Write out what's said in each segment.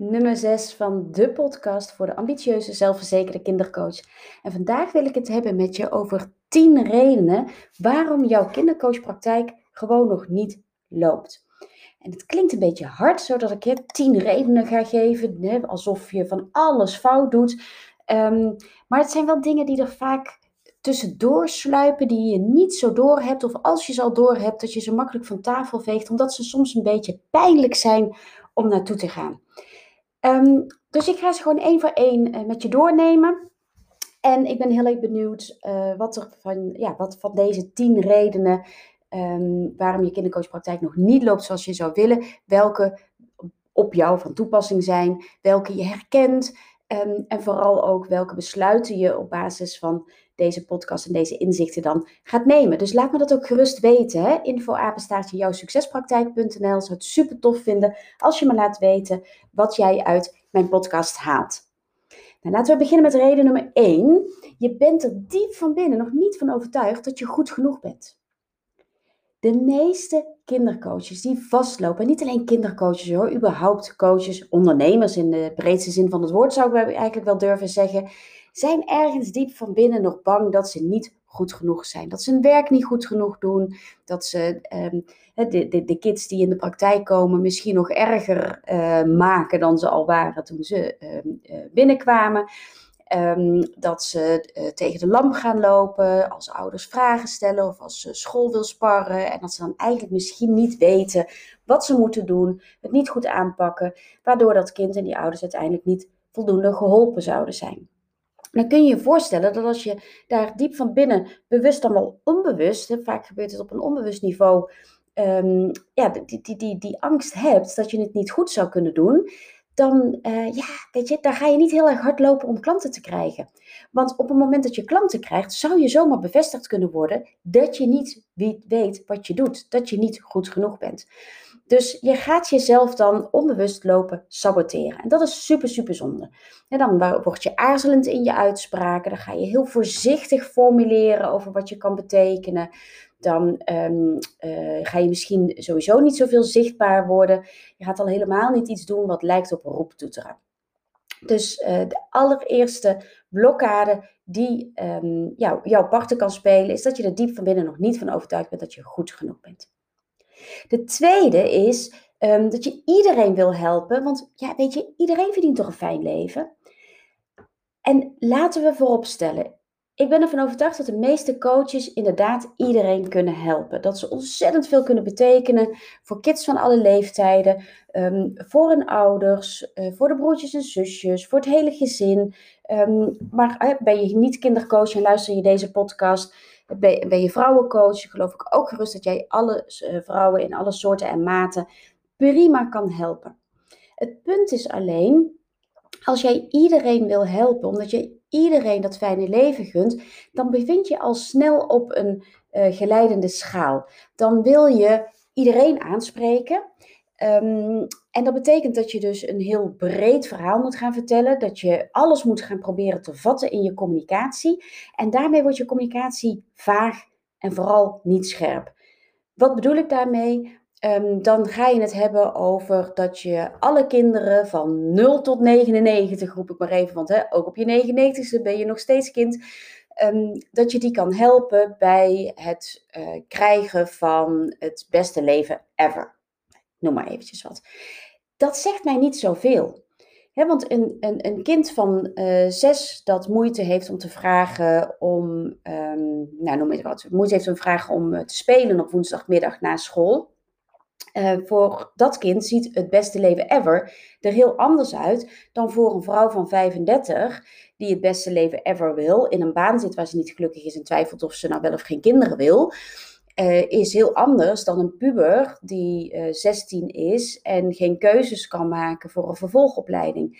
nummer 6 van de podcast voor de ambitieuze, zelfverzekerde kindercoach. En vandaag wil ik het hebben met je over 10 redenen waarom jouw kindercoachpraktijk gewoon nog niet loopt. En het klinkt een beetje hard, zodat ik je 10 redenen ga geven, hè, alsof je van alles fout doet. Um, maar het zijn wel dingen die er vaak tussendoor sluipen die je niet zo door hebt. Of als je ze al door hebt, dat je ze makkelijk van tafel veegt. Omdat ze soms een beetje pijnlijk zijn om naartoe te gaan. Um, dus ik ga ze gewoon één voor één uh, met je doornemen. En ik ben heel erg benieuwd uh, wat er van, ja, wat van deze tien redenen um, waarom je kindercoachpraktijk nog niet loopt zoals je zou willen, welke op jou van toepassing zijn, welke je herkent um, en vooral ook welke besluiten je op basis van deze podcast en deze inzichten dan gaat nemen. Dus laat me dat ook gerust weten. Hè? Info apenstaartje jouwsuccespraktijk.nl. Zou het super tof vinden als je me laat weten wat jij uit mijn podcast haalt. Nou, laten we beginnen met reden nummer 1. Je bent er diep van binnen nog niet van overtuigd dat je goed genoeg bent. De meeste kindercoaches die vastlopen, en niet alleen kindercoaches hoor, überhaupt coaches, ondernemers in de breedste zin van het woord zou ik eigenlijk wel durven zeggen, zijn ergens diep van binnen nog bang dat ze niet goed genoeg zijn. Dat ze hun werk niet goed genoeg doen. Dat ze um, de, de, de, kids die in de praktijk komen misschien nog erger uh, maken dan ze al waren toen ze uh, binnenkwamen. Um, dat ze uh, tegen de lamp gaan lopen, als ouders vragen stellen of als school wil sparren. En dat ze dan eigenlijk misschien niet weten wat ze moeten doen, het niet goed aanpakken, waardoor dat kind en die ouders uiteindelijk niet voldoende geholpen zouden zijn. Dan kun je je voorstellen dat als je daar diep van binnen, bewust dan wel onbewust, hè, vaak gebeurt het op een onbewust niveau, um, ja, die, die, die, die angst hebt dat je het niet goed zou kunnen doen, dan, uh, ja, weet je, daar ga je niet heel erg hard lopen om klanten te krijgen. Want op het moment dat je klanten krijgt, zou je zomaar bevestigd kunnen worden dat je niet weet wat je doet, dat je niet goed genoeg bent. Dus je gaat jezelf dan onbewust lopen saboteren. En dat is super, super zonde. En dan word je aarzelend in je uitspraken. Dan ga je heel voorzichtig formuleren over wat je kan betekenen. Dan um, uh, ga je misschien sowieso niet zoveel zichtbaar worden. Je gaat al helemaal niet iets doen wat lijkt op roeptoeteren. Dus uh, de allereerste blokkade die jou, jouw parten kan spelen, is dat je er diep van binnen nog niet van overtuigd bent dat je goed genoeg bent. De tweede is um, dat je iedereen wil helpen, want ja, weet je, iedereen verdient toch een fijn leven. En laten we vooropstellen, ik ben ervan overtuigd dat de meeste coaches inderdaad iedereen kunnen helpen. Dat ze ontzettend veel kunnen betekenen voor kids van alle leeftijden, um, voor hun ouders, uh, voor de broertjes en zusjes, voor het hele gezin. Um, maar ben je niet kindercoach en luister je deze podcast, ben, je vrouwencoach, geloof ik ook gerust dat jij alle uh, vrouwen in alle soorten en maten prima kan helpen. Het punt is alleen, als jij iedereen wil helpen, omdat je iedereen dat fijne leven gunt, dan bevind je al snel op een uh, geleidende schaal. Dan wil je iedereen aanspreken. Um, en dat betekent dat je dus een heel breed verhaal moet gaan vertellen, dat je alles moet gaan proberen te vatten in je communicatie. En daarmee wordt je communicatie vaag en vooral niet scherp. Wat bedoel ik daarmee? Um, dan ga je het hebben over dat je alle kinderen van 0 tot 99, roep ik maar even, want hè, ook op je 99ste ben je nog steeds kind, um, dat je die kan helpen bij het uh, krijgen van het beste leven ever. Noem maar eventjes wat. Dat zegt mij niet zoveel. He, want een, een, een, kind van uh, zes dat moeite heeft om te vragen om, um, nou noem het wat, moeite heeft om vragen om te spelen op woensdagmiddag na school uh, voor dat kind ziet het beste leven ever er heel anders uit dan voor een vrouw van 35 die het beste leven ever wil, in een baan zit waar ze niet gelukkig is en twijfelt of ze nou wel of geen kinderen wil. Uh, is heel anders dan een puber die uh, 16 is en geen keuzes kan maken voor een vervolgopleiding.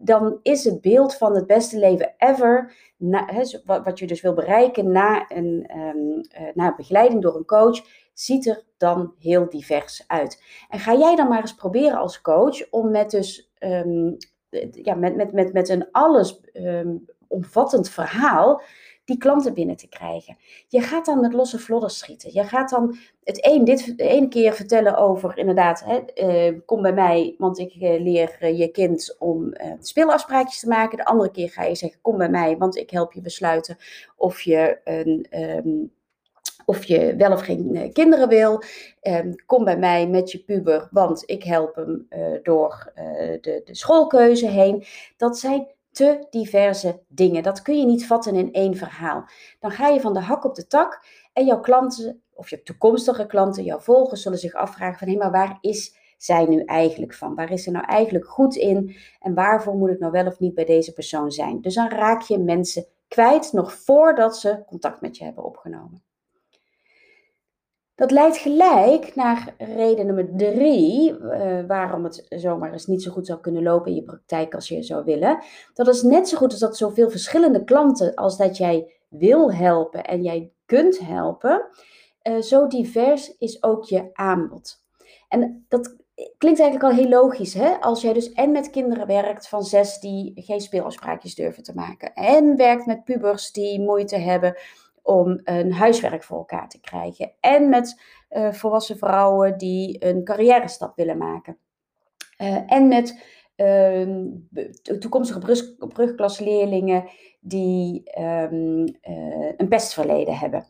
Dan is het beeld van het beste leven ever, wat, je dus wil bereiken na een, um, uh, na begeleiding door een coach, ziet er dan heel divers uit. En ga jij dan maar eens proberen als coach om met dus um, ja, met, met, met, met een alles um, omvattend verhaal die klanten binnen te krijgen. Je gaat dan met losse vlodders schieten. Je gaat dan het een, dit, de ene keer vertellen over inderdaad, hè, uh, kom bij mij, want ik uh, leer uh, je kind om speelafspraakjes te maken. De andere keer ga je zeggen, kom bij mij, want ik help je besluiten of je een... Um, of je wel of geen kinderen wil. Um, kom bij mij met je puber, want ik help hem door de schoolkeuze heen. Dat zijn te diverse dingen. Dat kun je niet vatten in één verhaal. Dan ga je van de hak op de tak en jouw klanten, of je toekomstige klanten, jouw volgers, zullen zich afvragen van hé, maar waar is zij nu eigenlijk van? Waar is ze nou eigenlijk goed in? En waarvoor moet ik nou wel of niet bij deze persoon zijn? Dus dan raak je mensen kwijt nog voordat ze contact met je hebben opgenomen. Dat leidt gelijk naar reden nummer drie, uh, waarom het zomaar eens niet zo goed zou kunnen lopen in je praktijk als je zou willen. Dat is net zo goed als dat zoveel verschillende klanten als dat jij wil helpen en jij kunt helpen, uh, zo divers is ook je aanbod. En dat klinkt eigenlijk al heel logisch, hè? Als jij dus en met kinderen werkt van zes die geen speelafspraakjes durven te maken, en werkt met pubers die moeite hebben om een huiswerk voor elkaar te krijgen. En met uh, volwassen vrouwen die een carrière stap willen maken. Uh, en met uh, toekomstige brug, brugklasleerlingen die um, een pestverleden hebben.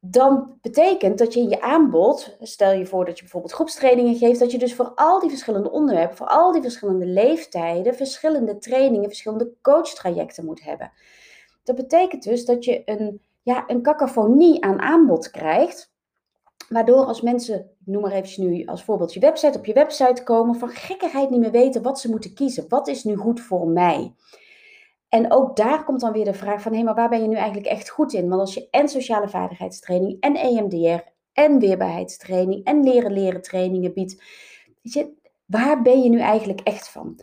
Dan betekent dat je in je aanbod, stel je voor dat je bijvoorbeeld groepstrainingen geeft, dat je dus voor al die verschillende onderwerpen, voor al die verschillende leeftijden, verschillende trainingen, verschillende coachtrajecten moet hebben. Dat betekent dus dat je een, ja, een cacophonie aan aanbod krijgt. Waardoor als mensen, noem maar eventjes nu als voorbeeld je website, op je website komen, van gekkigheid niet meer weten wat ze moeten kiezen. Wat is nu goed voor mij? En ook daar komt dan weer de vraag van, hé, maar waar ben je nu eigenlijk echt goed in? Want als je en sociale vaardigheidstraining en EMDR en weerbaarheidstraining en leren leren trainingen biedt, weet je, waar ben je nu eigenlijk echt van?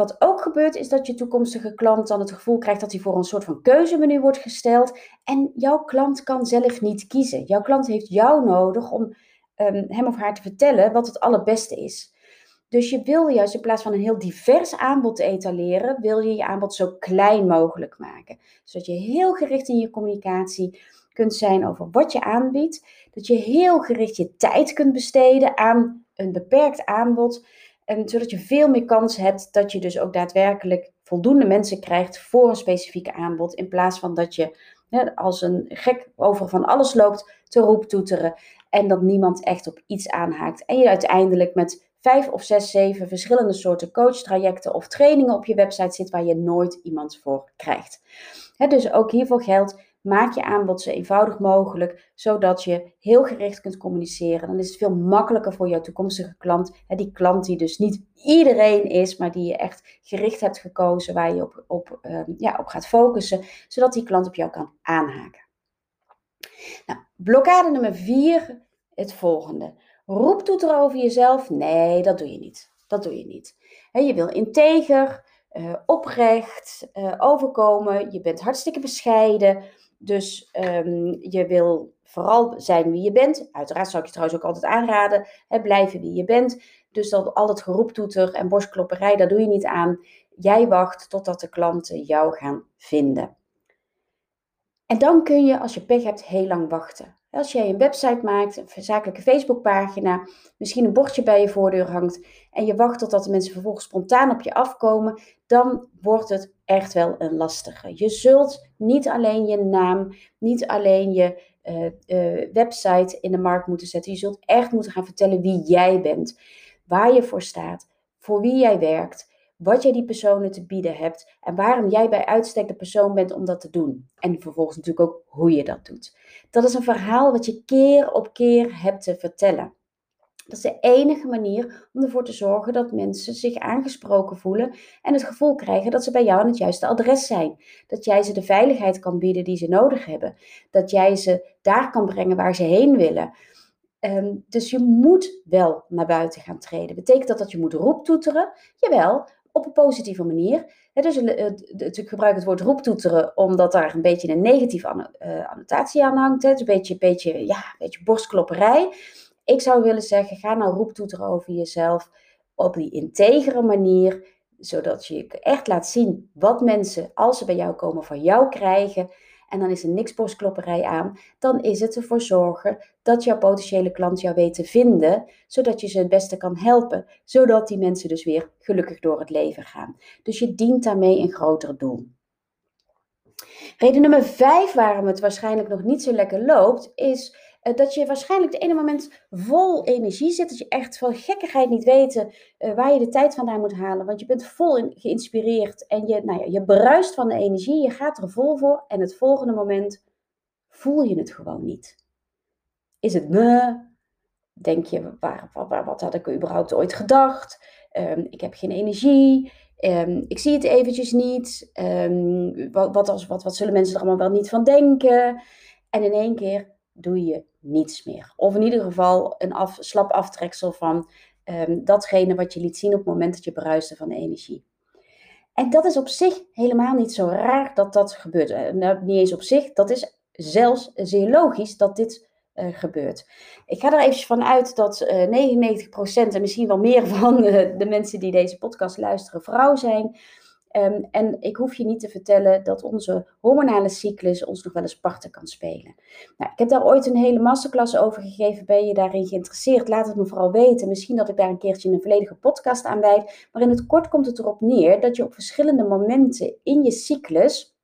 Wat ook gebeurt is dat je toekomstige klant dan het gevoel krijgt dat hij voor een soort van keuzemenu wordt gesteld. En jouw klant kan zelf niet kiezen. Jouw klant heeft jou nodig om um, hem of haar te vertellen wat het allerbeste is. Dus je wil juist in plaats van een heel divers aanbod te etaleren, wil je je aanbod zo klein mogelijk maken. Zodat je heel gericht in je communicatie kunt zijn over wat je aanbiedt. Dat je heel gericht je tijd kunt besteden aan een beperkt aanbod. En zodat je veel meer kans hebt dat je dus ook daadwerkelijk voldoende mensen krijgt voor een specifieke aanbod. In plaats van dat je als een gek over van alles loopt te roeptoeteren. En dat niemand echt op iets aanhaakt. En je uiteindelijk met vijf of zes, zeven verschillende soorten coachtrajecten of trainingen op je website zit waar je nooit iemand voor krijgt. dus ook hiervoor geldt Maak je aanbod zo eenvoudig mogelijk, zodat je heel gericht kunt communiceren. Dan is het veel makkelijker voor jouw toekomstige klant. Die klant die dus niet iedereen is, maar die je echt gericht hebt gekozen, waar je op, op, ehm, ja, op gaat focussen, zodat die klant op jou kan aanhaken. Nou, blokkade nummer vier, het volgende. Roeptoeter over jezelf? Nee, dat doe je niet. Dat doe je niet. je wil integer, uh, oprecht uh, overkomen. Je bent hartstikke bescheiden. Dus um, je wil vooral zijn wie je bent. Uiteraard zou ik je trouwens ook altijd aanraden. Hè, blijven wie je bent. Dus dat al het geroeptoeter en borstklopperij, daar doe je niet aan. Jij wacht totdat de klanten jou gaan vinden. En dan kun je, als je pech hebt, heel lang wachten. Als jij een website maakt, een zakelijke Facebookpagina, misschien een bordje bij je voordeur hangt en je wacht totdat de mensen vervolgens spontaan op je afkomen, dan wordt het echt wel een lastige. Je zult niet alleen je naam, niet alleen je uh, uh, website in de markt moeten zetten. Je zult echt moeten gaan vertellen wie jij bent, waar je voor staat, voor wie jij werkt wat jij die personen te bieden hebt en waarom jij bij uitstek de persoon bent om dat te doen. En vervolgens natuurlijk ook hoe je dat doet. Dat is een verhaal wat je keer op keer hebt te vertellen. Dat is de enige manier om ervoor te zorgen dat mensen zich aangesproken voelen en het gevoel krijgen dat ze bij jou aan het juiste adres zijn. Dat jij ze de veiligheid kan bieden die ze nodig hebben. Dat jij ze daar kan brengen waar ze heen willen. Um, dus je moet wel naar buiten gaan treden. Betekent dat dat je moet roeptoeteren? Jawel, op een positieve manier. dus ik gebruik het woord roeptoeteren omdat daar een beetje een negatieve uh, annotatie aan hangt. Het is een beetje, beetje, ja, een beetje borstklopperij. Ik zou willen zeggen, ga nou roeptoeteren over jezelf op die integere manier. zodat je echt laat zien wat mensen, als ze bij jou komen, van jou krijgen. En dan is er niks borstklopperij aan. Dan is het ervoor zorgen dat jouw potentiële klant jou weet te vinden, zodat je ze het beste kan helpen, zodat die mensen dus weer gelukkig door het leven gaan. Dus je dient daarmee een groter doel. Reden nummer vijf waarom het waarschijnlijk nog niet zo lekker loopt, is dat je waarschijnlijk het ene moment vol energie zit. Dat je echt van gekkigheid niet weet uh, waar je de tijd vandaan moet halen. Want je bent vol geïnspireerd en je, nou ja, je bruist van de energie. Je gaat er vol voor. En het volgende moment voel je het gewoon niet. Is het me? Denk je, waar, waar, wat had ik überhaupt ooit gedacht? Um, ik heb geen energie. Um, ik zie het eventjes niet. Um, wat, wat, als, wat, wat zullen mensen er allemaal wel niet van denken? En in één keer doe je niets meer. Of in ieder geval een af, slap aftreksel van um, datgene wat je liet zien op het moment dat je bruiste van energie. En dat is op zich helemaal niet zo raar dat dat gebeurt. Uh, nou, niet eens op zich, dat is zelfs zeer logisch dat dit uh, gebeurt. Ik ga er even van uit dat uh, 99% en misschien wel meer van de mensen die deze podcast luisteren vrouw zijn. Um, en ik hoef je niet te vertellen dat onze hormonale cyclus ons nog wel eens parten kan spelen. Nou, ik heb daar ooit een hele masterclass over gegeven. Ben je daarin geïnteresseerd? Laat het me vooral weten. Misschien dat ik daar een keertje een volledige podcast aan wijd. Maar in het kort komt het erop neer dat je op verschillende momenten in je cyclus,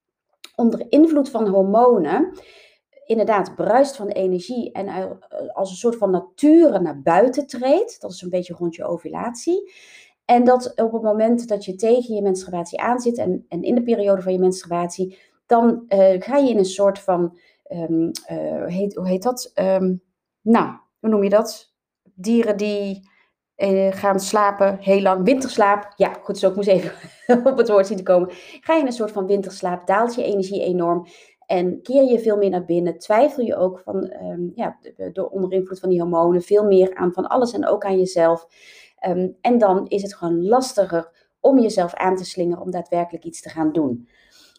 onder invloed van hormonen, inderdaad bruist van energie en als een soort van nature naar buiten treedt. Dat is een beetje rond je ovulatie. En dat op het moment dat je tegen je menstruatie aanzit en, en in de periode van je menstruatie, dan uh, ga je in een soort van, um, uh, heet, hoe heet dat? Um, nou, hoe noem je dat? Dieren die uh, gaan slapen heel lang. Winterslaap. Ja, goed zo. Ik moest even op het woord zien te komen. Ga je in een soort van winterslaap, daalt je energie enorm. En keer je veel meer naar binnen, twijfel je ook van, um, ja, door onder invloed van die hormonen, veel meer aan van alles en ook aan jezelf. Um, en dan is het gewoon lastiger om jezelf aan te slingeren om daadwerkelijk iets te gaan doen.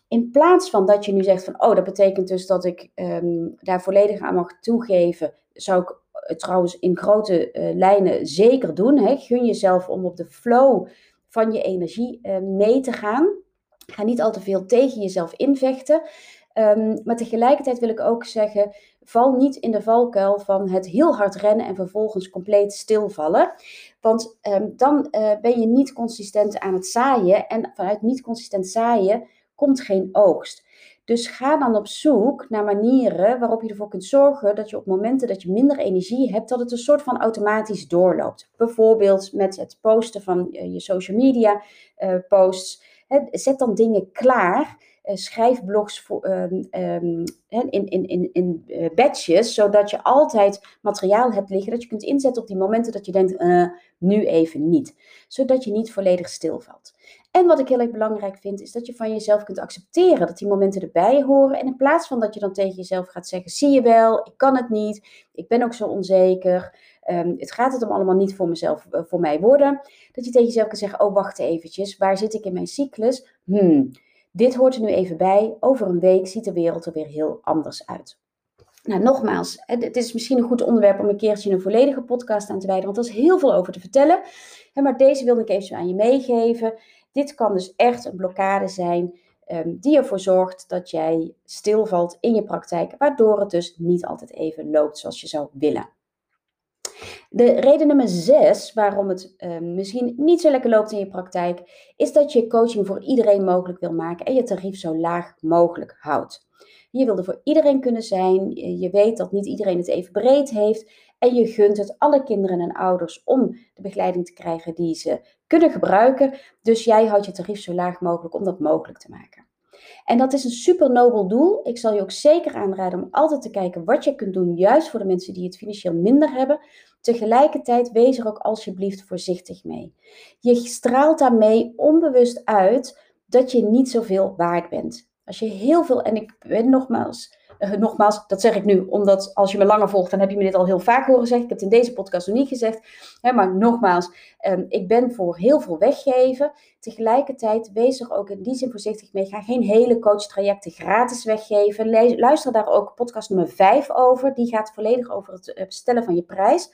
In plaats van dat je nu zegt van, oh, dat betekent dus dat ik um, daar volledig aan mag toegeven, zou ik uh, trouwens in grote uh, lijnen zeker doen. Hè? Gun jezelf om op de flow van je energie uh, mee te gaan. Ga niet al te veel tegen jezelf invechten. Um, maar tegelijkertijd wil ik ook zeggen, val niet in de valkuil van het heel hard rennen en vervolgens compleet stilvallen. Want um, dan uh, ben je niet consistent aan het zaaien en vanuit niet consistent zaaien komt geen oogst. Dus ga dan op zoek naar manieren waarop je ervoor kunt zorgen dat je op momenten dat je minder energie hebt, dat het een soort van automatisch doorloopt. Bijvoorbeeld met het posten van uh, je social media uh, posts. Zet dan dingen klaar schrijfblogs voor, um, um, in, in, in, in uh, batches, zodat je altijd materiaal hebt liggen dat je kunt inzetten op die momenten dat je denkt, uh, nu even niet. Zodat je niet volledig stilvalt. En wat ik heel erg belangrijk vind, is dat je van jezelf kunt accepteren dat die momenten erbij horen. En in plaats van dat je dan tegen jezelf gaat zeggen, zie je wel, ik kan het niet, ik ben ook zo onzeker. Um, het gaat het om allemaal niet voor mezelf, voor mij worden. Dat je tegen jezelf kan zeggen, oh wacht eventjes, waar zit ik in mijn cyclus? Hmm, dit hoort er nu even bij. Over een week ziet de wereld er weer heel anders uit. Nou, nogmaals, het is misschien een goed onderwerp om een keertje een volledige podcast aan te wijden, want er is heel veel over te vertellen. Maar deze wilde ik even aan je meegeven. Dit kan dus echt een blokkade zijn um, die ervoor zorgt dat jij stilvalt in je praktijk, waardoor het dus niet altijd even loopt zoals je zou willen. De reden nummer zes waarom het uh, misschien niet zo lekker loopt in je praktijk, is dat je coaching voor iedereen mogelijk wil maken en je tarief zo laag mogelijk houdt. Je wil er voor iedereen kunnen zijn, je weet dat niet iedereen het even breed heeft en je gunt het alle kinderen en ouders om de begeleiding te krijgen die ze kunnen gebruiken. Dus jij houdt je tarief zo laag mogelijk om dat mogelijk te maken. En dat is een super nobel doel. Ik zal je ook zeker aanraden om altijd te kijken wat je kunt doen, juist voor de mensen die het financieel minder hebben. Tegelijkertijd wees er ook alsjeblieft voorzichtig mee. Je straalt daarmee onbewust uit dat je niet zoveel waard bent. Als je heel veel, en ik ben nogmaals uh, nogmaals, dat zeg ik nu omdat als je me langer volgt, dan heb je me dit al heel vaak horen zeggen. Ik heb het in deze podcast nog niet gezegd. Hè, maar nogmaals, um, ik ben voor heel veel weggeven. Tegelijkertijd wees er ook in die zin voorzichtig mee. Ga geen hele coachtrajecten gratis weggeven. Luister daar ook podcast nummer 5 over. Die gaat volledig over het stellen van je prijs.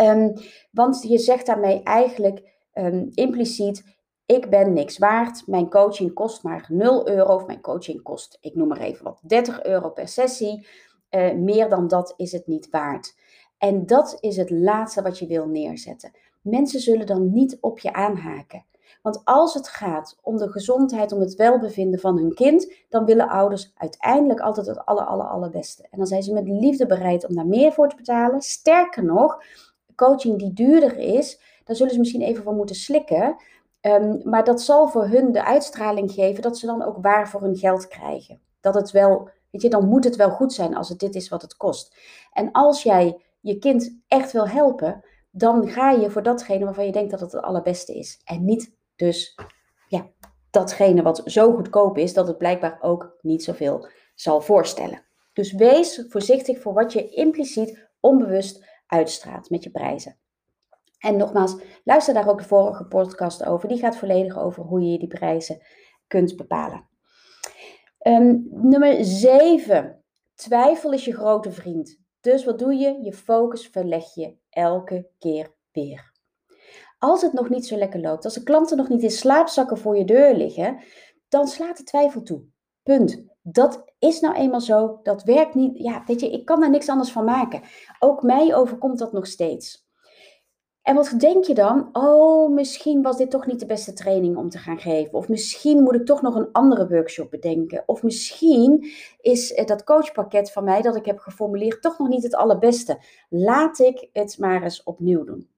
Um, want je zegt daarmee eigenlijk um, impliciet ik ben niks waard, mijn coaching kost maar 0 euro of mijn coaching kost, ik noem maar even wat, 30 euro per sessie. Uh, meer dan dat is het niet waard. En dat is het laatste wat je wil neerzetten. Mensen zullen dan niet op je aanhaken. Want als het gaat om de gezondheid, om het welbevinden van hun kind, dan willen ouders uiteindelijk altijd het aller, aller, allerbeste. En dan zijn ze met liefde bereid om daar meer voor te betalen. Sterker nog, coaching die duurder is, daar zullen ze misschien even van moeten slikken. Um, maar dat zal voor hun de uitstraling geven dat ze dan ook waar voor hun geld krijgen. Dat het wel, weet je, dan moet het wel goed zijn als het dit is wat het kost. En als jij je kind echt wil helpen, dan ga je voor datgene waarvan je denkt dat het het allerbeste is. En niet dus ja, datgene wat zo goedkoop is dat het blijkbaar ook niet zoveel zal voorstellen. Dus wees voorzichtig voor wat je impliciet onbewust uitstraalt met je prijzen. En nogmaals, luister daar ook de vorige podcast over. Die gaat volledig over hoe je die prijzen kunt bepalen. Um, nummer 7. Twijfel is je grote vriend. Dus wat doe je? Je focus verleg je elke keer weer. Als het nog niet zo lekker loopt, als de klanten nog niet in slaapzakken voor je deur liggen, dan slaat de twijfel toe. Punt. Dat is nou eenmaal zo. Dat werkt niet. Ja, weet je, ik kan daar niks anders van maken. Ook mij overkomt dat nog steeds. En wat denk je dan? Oh, misschien was dit toch niet de beste training om te gaan geven. Of misschien moet ik toch nog een andere workshop bedenken. Of misschien is dat coachpakket van mij dat ik heb geformuleerd toch nog niet het allerbeste. Laat ik het maar eens opnieuw doen.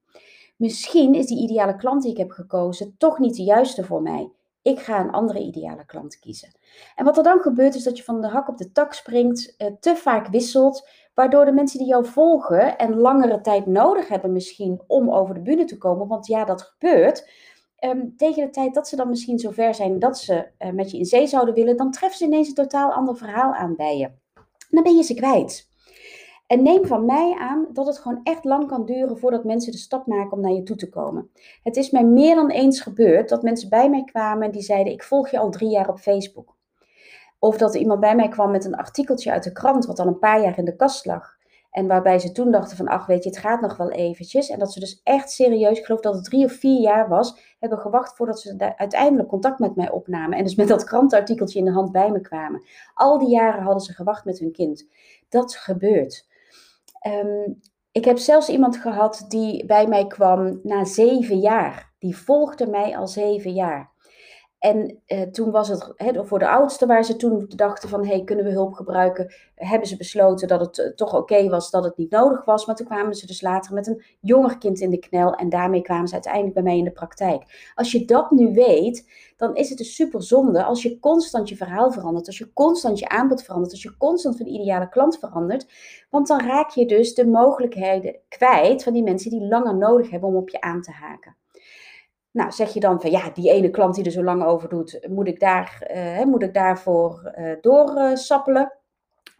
Misschien is die ideale klant die ik heb gekozen toch niet de juiste voor mij. Ik ga een andere ideale klant kiezen. En wat er dan gebeurt is dat je van de hak op de tak springt, eh, te vaak wisselt, waardoor de mensen die jou volgen en langere tijd nodig hebben misschien om over de bühne te komen, want ja, dat gebeurt. Ehm, tegen de tijd dat ze dan misschien zover zijn dat ze uh, met je in zee zouden willen, dan treffen ze ineens een totaal ander verhaal aan bij je. Dan ben je ze kwijt. En neem van mij aan dat het gewoon echt lang kan duren voordat mensen de stap maken om naar je toe te komen. Het is mij meer dan eens gebeurd dat mensen bij mij kwamen en die zeiden: Ik volg je al drie jaar op Facebook. Of dat er iemand bij mij kwam met een artikeltje uit de krant, wat al een paar jaar in de kast lag. En waarbij ze toen dachten van, ach weet je, het gaat nog wel eventjes. En dat ze dus echt serieus, ik geloof dat het drie of vier jaar was, hebben gewacht voordat ze uiteindelijk contact met mij opnamen. En dus met dat krantartikeltje in de hand bij me kwamen. Al die jaren hadden ze gewacht met hun kind. Dat gebeurt. Um, ik heb zelfs iemand gehad die bij mij kwam na zeven jaar. Die volgde mij al zeven jaar. En eh, toen was het, voor de oudste waar ze toen dachten van, hey, kunnen we hulp gebruiken, hebben ze besloten dat het eh, toch oké was, dat het niet nodig was. Maar toen kwamen ze dus later met een jonger kind in de knel en daarmee kwamen ze uiteindelijk bij mij in de praktijk. Als je dat nu weet, dan is het dus super zonde als je constant je verhaal verandert, als je constant je aanbod verandert, als je constant van de ideale klant verandert. Want dan raak je dus de mogelijkheden kwijt van die mensen die langer nodig hebben om op je aan te haken. Nou, zeg je dan van ja, die ene klant die er zo lang over doet, moet ik, daar, uh, moet ik daarvoor uh, doorsappelen?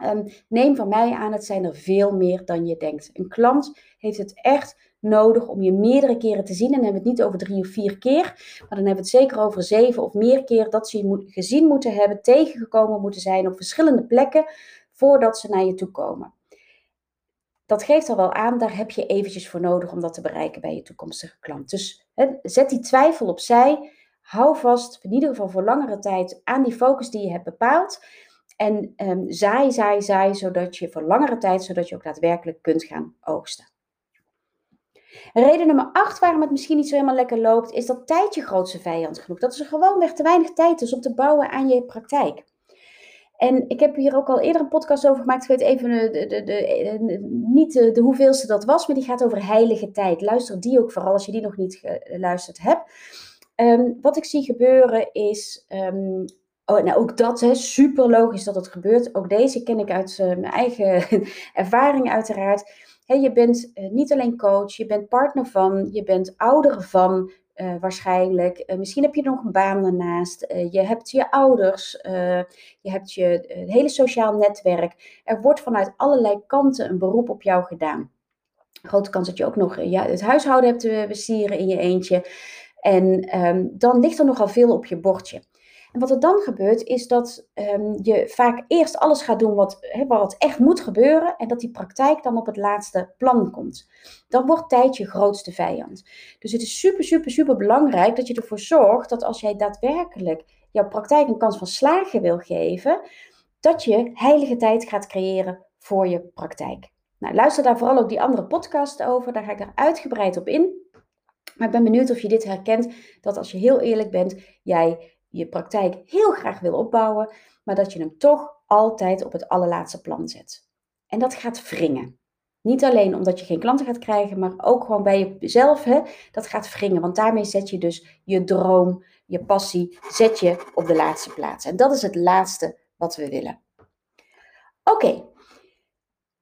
Um, neem van mij aan, het zijn er veel meer dan je denkt. Een klant heeft het echt nodig om je meerdere keren te zien. En dan hebben we het niet over drie of vier keer, maar dan hebben we het zeker over zeven of meer keer dat ze je gezien moeten hebben, tegengekomen moeten zijn op verschillende plekken voordat ze naar je toe komen dat geeft al wel aan, daar heb je eventjes voor nodig om dat te bereiken bij je toekomstige klant. Dus zet die twijfel opzij. Hou vast, in ieder geval voor langere tijd, aan die focus die je hebt bepaald. En um, zaai, zaai, zaai, zodat je voor langere tijd, zodat je ook daadwerkelijk kunt gaan oogsten. Reden nummer 8 waarom het misschien niet zo helemaal lekker loopt, is dat tijd je grootste vijand genoeg. Dat is er gewoonweg te weinig tijd is om te bouwen aan je praktijk. En ik heb hier ook al eerder een podcast over gemaakt. Ik weet even de, de, de, niet de, hoeveelste dat was, maar die gaat over heilige tijd. Luister die ook vooral als je die nog niet geluisterd hebt. Um, wat ik zie gebeuren is. Um, oh, nou, ook dat, hè, super logisch dat het gebeurt. Ook deze ken ik uit uh, mijn eigen ervaring, uiteraard. Je bent niet alleen coach, je bent partner van, je bent ouder van, uh, waarschijnlijk. Uh, misschien heb je nog een baan daarnaast. Uh, je hebt je ouders. je hebt je hele sociaal netwerk. Er wordt vanuit allerlei kanten een beroep op jou gedaan. Grote kans dat je ook nog ja, het huishouden hebt te bestieren in je eentje. En um, dan ligt er nogal veel op je bordje. En wat er dan gebeurt, is dat ehm, je vaak eerst alles gaat doen wat, wat echt moet gebeuren. En dat die praktijk dan op het laatste plan komt. Dan wordt tijd je grootste vijand. Dus het is super, super, super belangrijk dat je ervoor zorgt dat als jij daadwerkelijk jouw praktijk een kans van slagen wil geven, dat je heilige tijd gaat creëren voor je praktijk. Nou, luister daar vooral ook die andere podcast over. Daar ga ik er uitgebreid op in. Maar ik ben benieuwd of je dit herkent. Dat als je heel eerlijk bent, jij je praktijk heel graag wil opbouwen. Maar dat je hem toch altijd op het allerlaatste plan zet. En dat gaat wringen. Niet alleen omdat je geen klanten gaat krijgen, maar ook gewoon bij jezelf. Hè, dat gaat wringen. Want daarmee zet je dus je droom, je passie, zet je op de laatste plaats. En dat is het laatste wat we willen. Oké,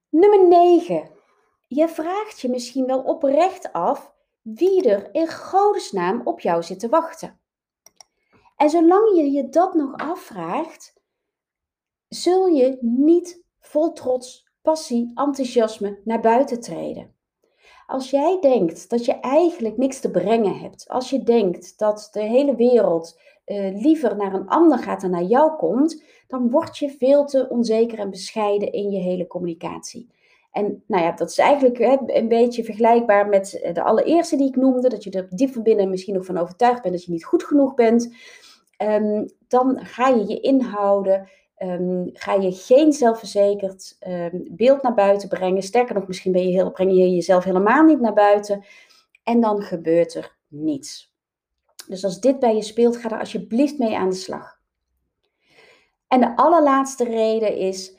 nummer 9. Je vraagt je misschien wel oprecht af wie er in godesnaam op jou zit te wachten. En zolang je je dat nog afvraagt, zul je niet vol trots, passie, enthousiasme naar buiten treden. Als jij denkt dat je eigenlijk niks te brengen hebt, als je denkt dat de hele wereld uh, liever naar een ander gaat dan naar jou komt, dan word je veel te onzeker en bescheiden in je hele communicatie. En nou ja, dat is eigenlijk hè, een beetje vergelijkbaar met de allereerste die ik noemde, dat je er diep van binnen misschien nog van overtuigd bent dat je niet goed genoeg bent. Um, dan ga je je inhouden, um, ga je geen zelfverzekerd um, beeld naar buiten brengen. Sterker nog, misschien ben je heel, breng je jezelf helemaal niet naar buiten. En dan gebeurt er niets. Dus als dit bij je speelt, ga er alsjeblieft mee aan de slag. En de allerlaatste reden is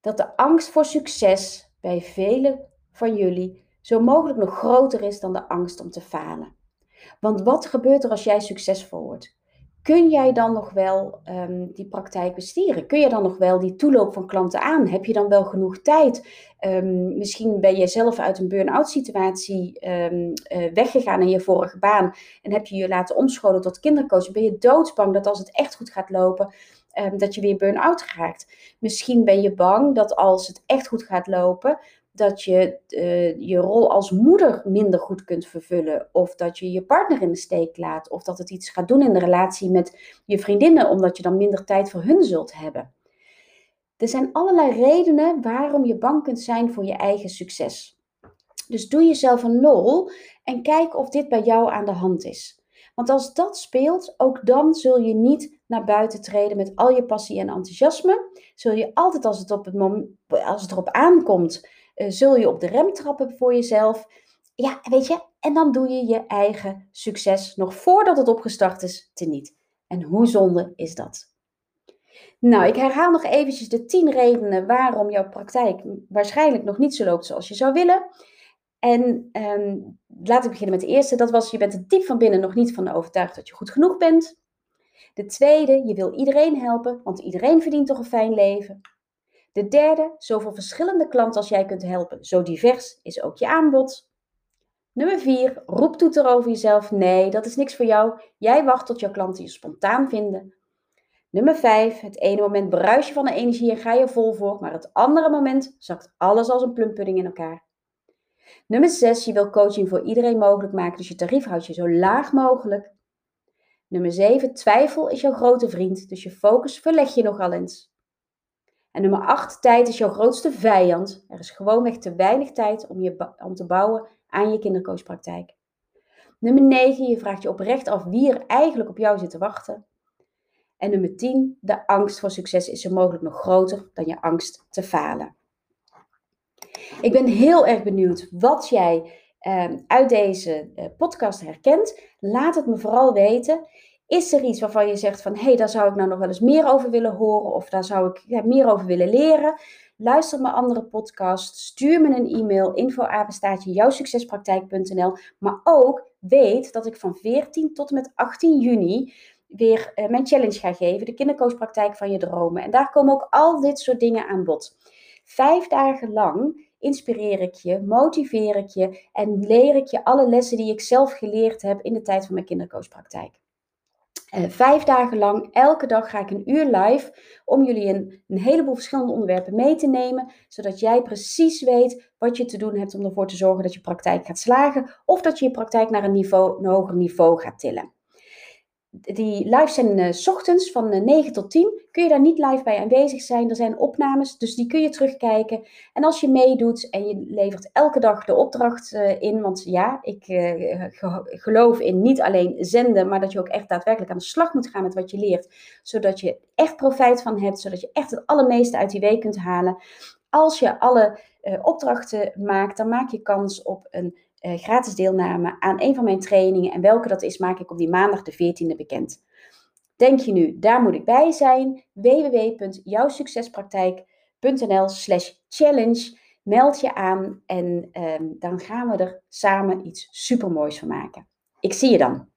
dat de angst voor succes bij velen van jullie zo mogelijk nog groter is dan de angst om te falen. Want wat gebeurt er als jij succesvol wordt? Kun jij dan nog wel um, die praktijk bestieren? Kun je dan nog wel die toeloop van klanten aan? Heb je dan wel genoeg tijd? Um, misschien ben je zelf uit een burn-out situatie um, uh, weggegaan in je vorige baan en heb je je laten omscholen tot kindercoach. Ben je doodsbang dat als het echt goed gaat lopen, dat je weer burn-out raakt? Misschien ben je bang dat als het echt goed gaat lopen, dat je uh, je rol als moeder minder goed kunt vervullen. Of dat je je partner in de steek laat. Of dat het iets gaat doen in de relatie met je vriendinnen, omdat je dan minder tijd voor hun zult hebben. Er zijn allerlei redenen waarom je bang kunt zijn voor je eigen succes. Dus doe jezelf een lol en kijk of dit bij jou aan de hand is. Want als dat speelt, ook dan zul je niet naar buiten treden met al je passie en enthousiasme. Zul je altijd als het, op het moment, als het erop aankomt, uh, zul je op de rem trappen voor jezelf. Ja, weet je, en dan doe je je eigen succes nog voordat het opgestart is teniet. En hoe zonde is dat? Nou, ik herhaal nog eventjes de 10 redenen waarom jouw praktijk waarschijnlijk nog niet zo loopt zoals je zou willen. En um, laat ik beginnen met de eerste. Dat was, je bent er diep van binnen nog niet van overtuigd dat je goed genoeg bent. De tweede, je wil iedereen helpen, want iedereen verdient toch een fijn leven. De derde, zoveel verschillende klanten als jij kunt helpen. Zo divers is ook je aanbod. Nummer 4, roeptoeter over jezelf. Nee, dat is niks voor jou. Jij wacht tot jouw klanten je spontaan vinden. Nummer 5, het ene moment bruis je van de energie en ga je vol voor, maar het andere moment zakt alles als een plumpudding in elkaar. Nummer 6, je wil coaching voor iedereen mogelijk maken, dus je tarief houd je zo laag mogelijk. Nummer 7, twijfel is jouw grote vriend, dus je focus verleg je nogal eens. En nummer 8, tijd is jouw grootste vijand. Er is gewoonweg te weinig tijd om, je, om te bouwen aan je kindercoachpraktijk. Nummer 9, je vraagt je oprecht af wie er eigenlijk op jou zit te wachten. En nummer 10, de angst voor succes is zo mogelijk nog groter dan je angst te falen. Ik ben heel erg benieuwd wat jij uh, uit deze uh, podcast herkent. Laat het me vooral weten. Is er iets waarvan je zegt van hé, hey, daar zou ik nou nog wel eens meer over willen horen of daar zou ik meer over willen leren? Luister mijn andere podcast, stuur me een e-mail, info-apenstaatje jouwsuccespraktijk.nl. Maar ook weet dat ik van 14 tot en met 18 juni weer uh, mijn challenge ga geven, de kindercoachpraktijk van je dromen. En daar komen ook al dit soort dingen aan bod. Vijf dagen lang inspireer ik je, motiveer ik je en leer ik je alle lessen die ik zelf geleerd heb in de tijd van mijn kindercoachpraktijk. Uh, vijf dagen lang, elke dag ga ik een uur live om jullie een, een heleboel verschillende onderwerpen mee te nemen, zodat jij precies weet wat je te doen hebt om ervoor te zorgen dat je praktijk gaat slagen of dat je je praktijk naar een, niveau, een hoger niveau gaat tillen. Die live zijn uh, s ochtends van uh, 9 tot 10. Kun je daar niet live bij aanwezig zijn. Er zijn opnames, dus die kun je terugkijken. En als je meedoet en je levert elke dag de opdracht uh, in. Want ja, ik ge geloof in niet alleen zenden, maar dat je ook echt daadwerkelijk aan de slag moet gaan met wat je leert. Zodat je echt profijt van hebt, zodat je echt het allermeeste uit die week kunt halen. Als je alle opdrachten maakt, dan maak je kans op een uh, gratis deelname aan een van mijn trainingen. En welke dat is, maak ik op die maandag de 14e bekend. Denk je nu, daar moet ik bij zijn? www.jouwsuccespraktijk.nl slash challenge. Meld je aan en um, dan gaan we er samen iets supermoois van maken. Ik zie je dan.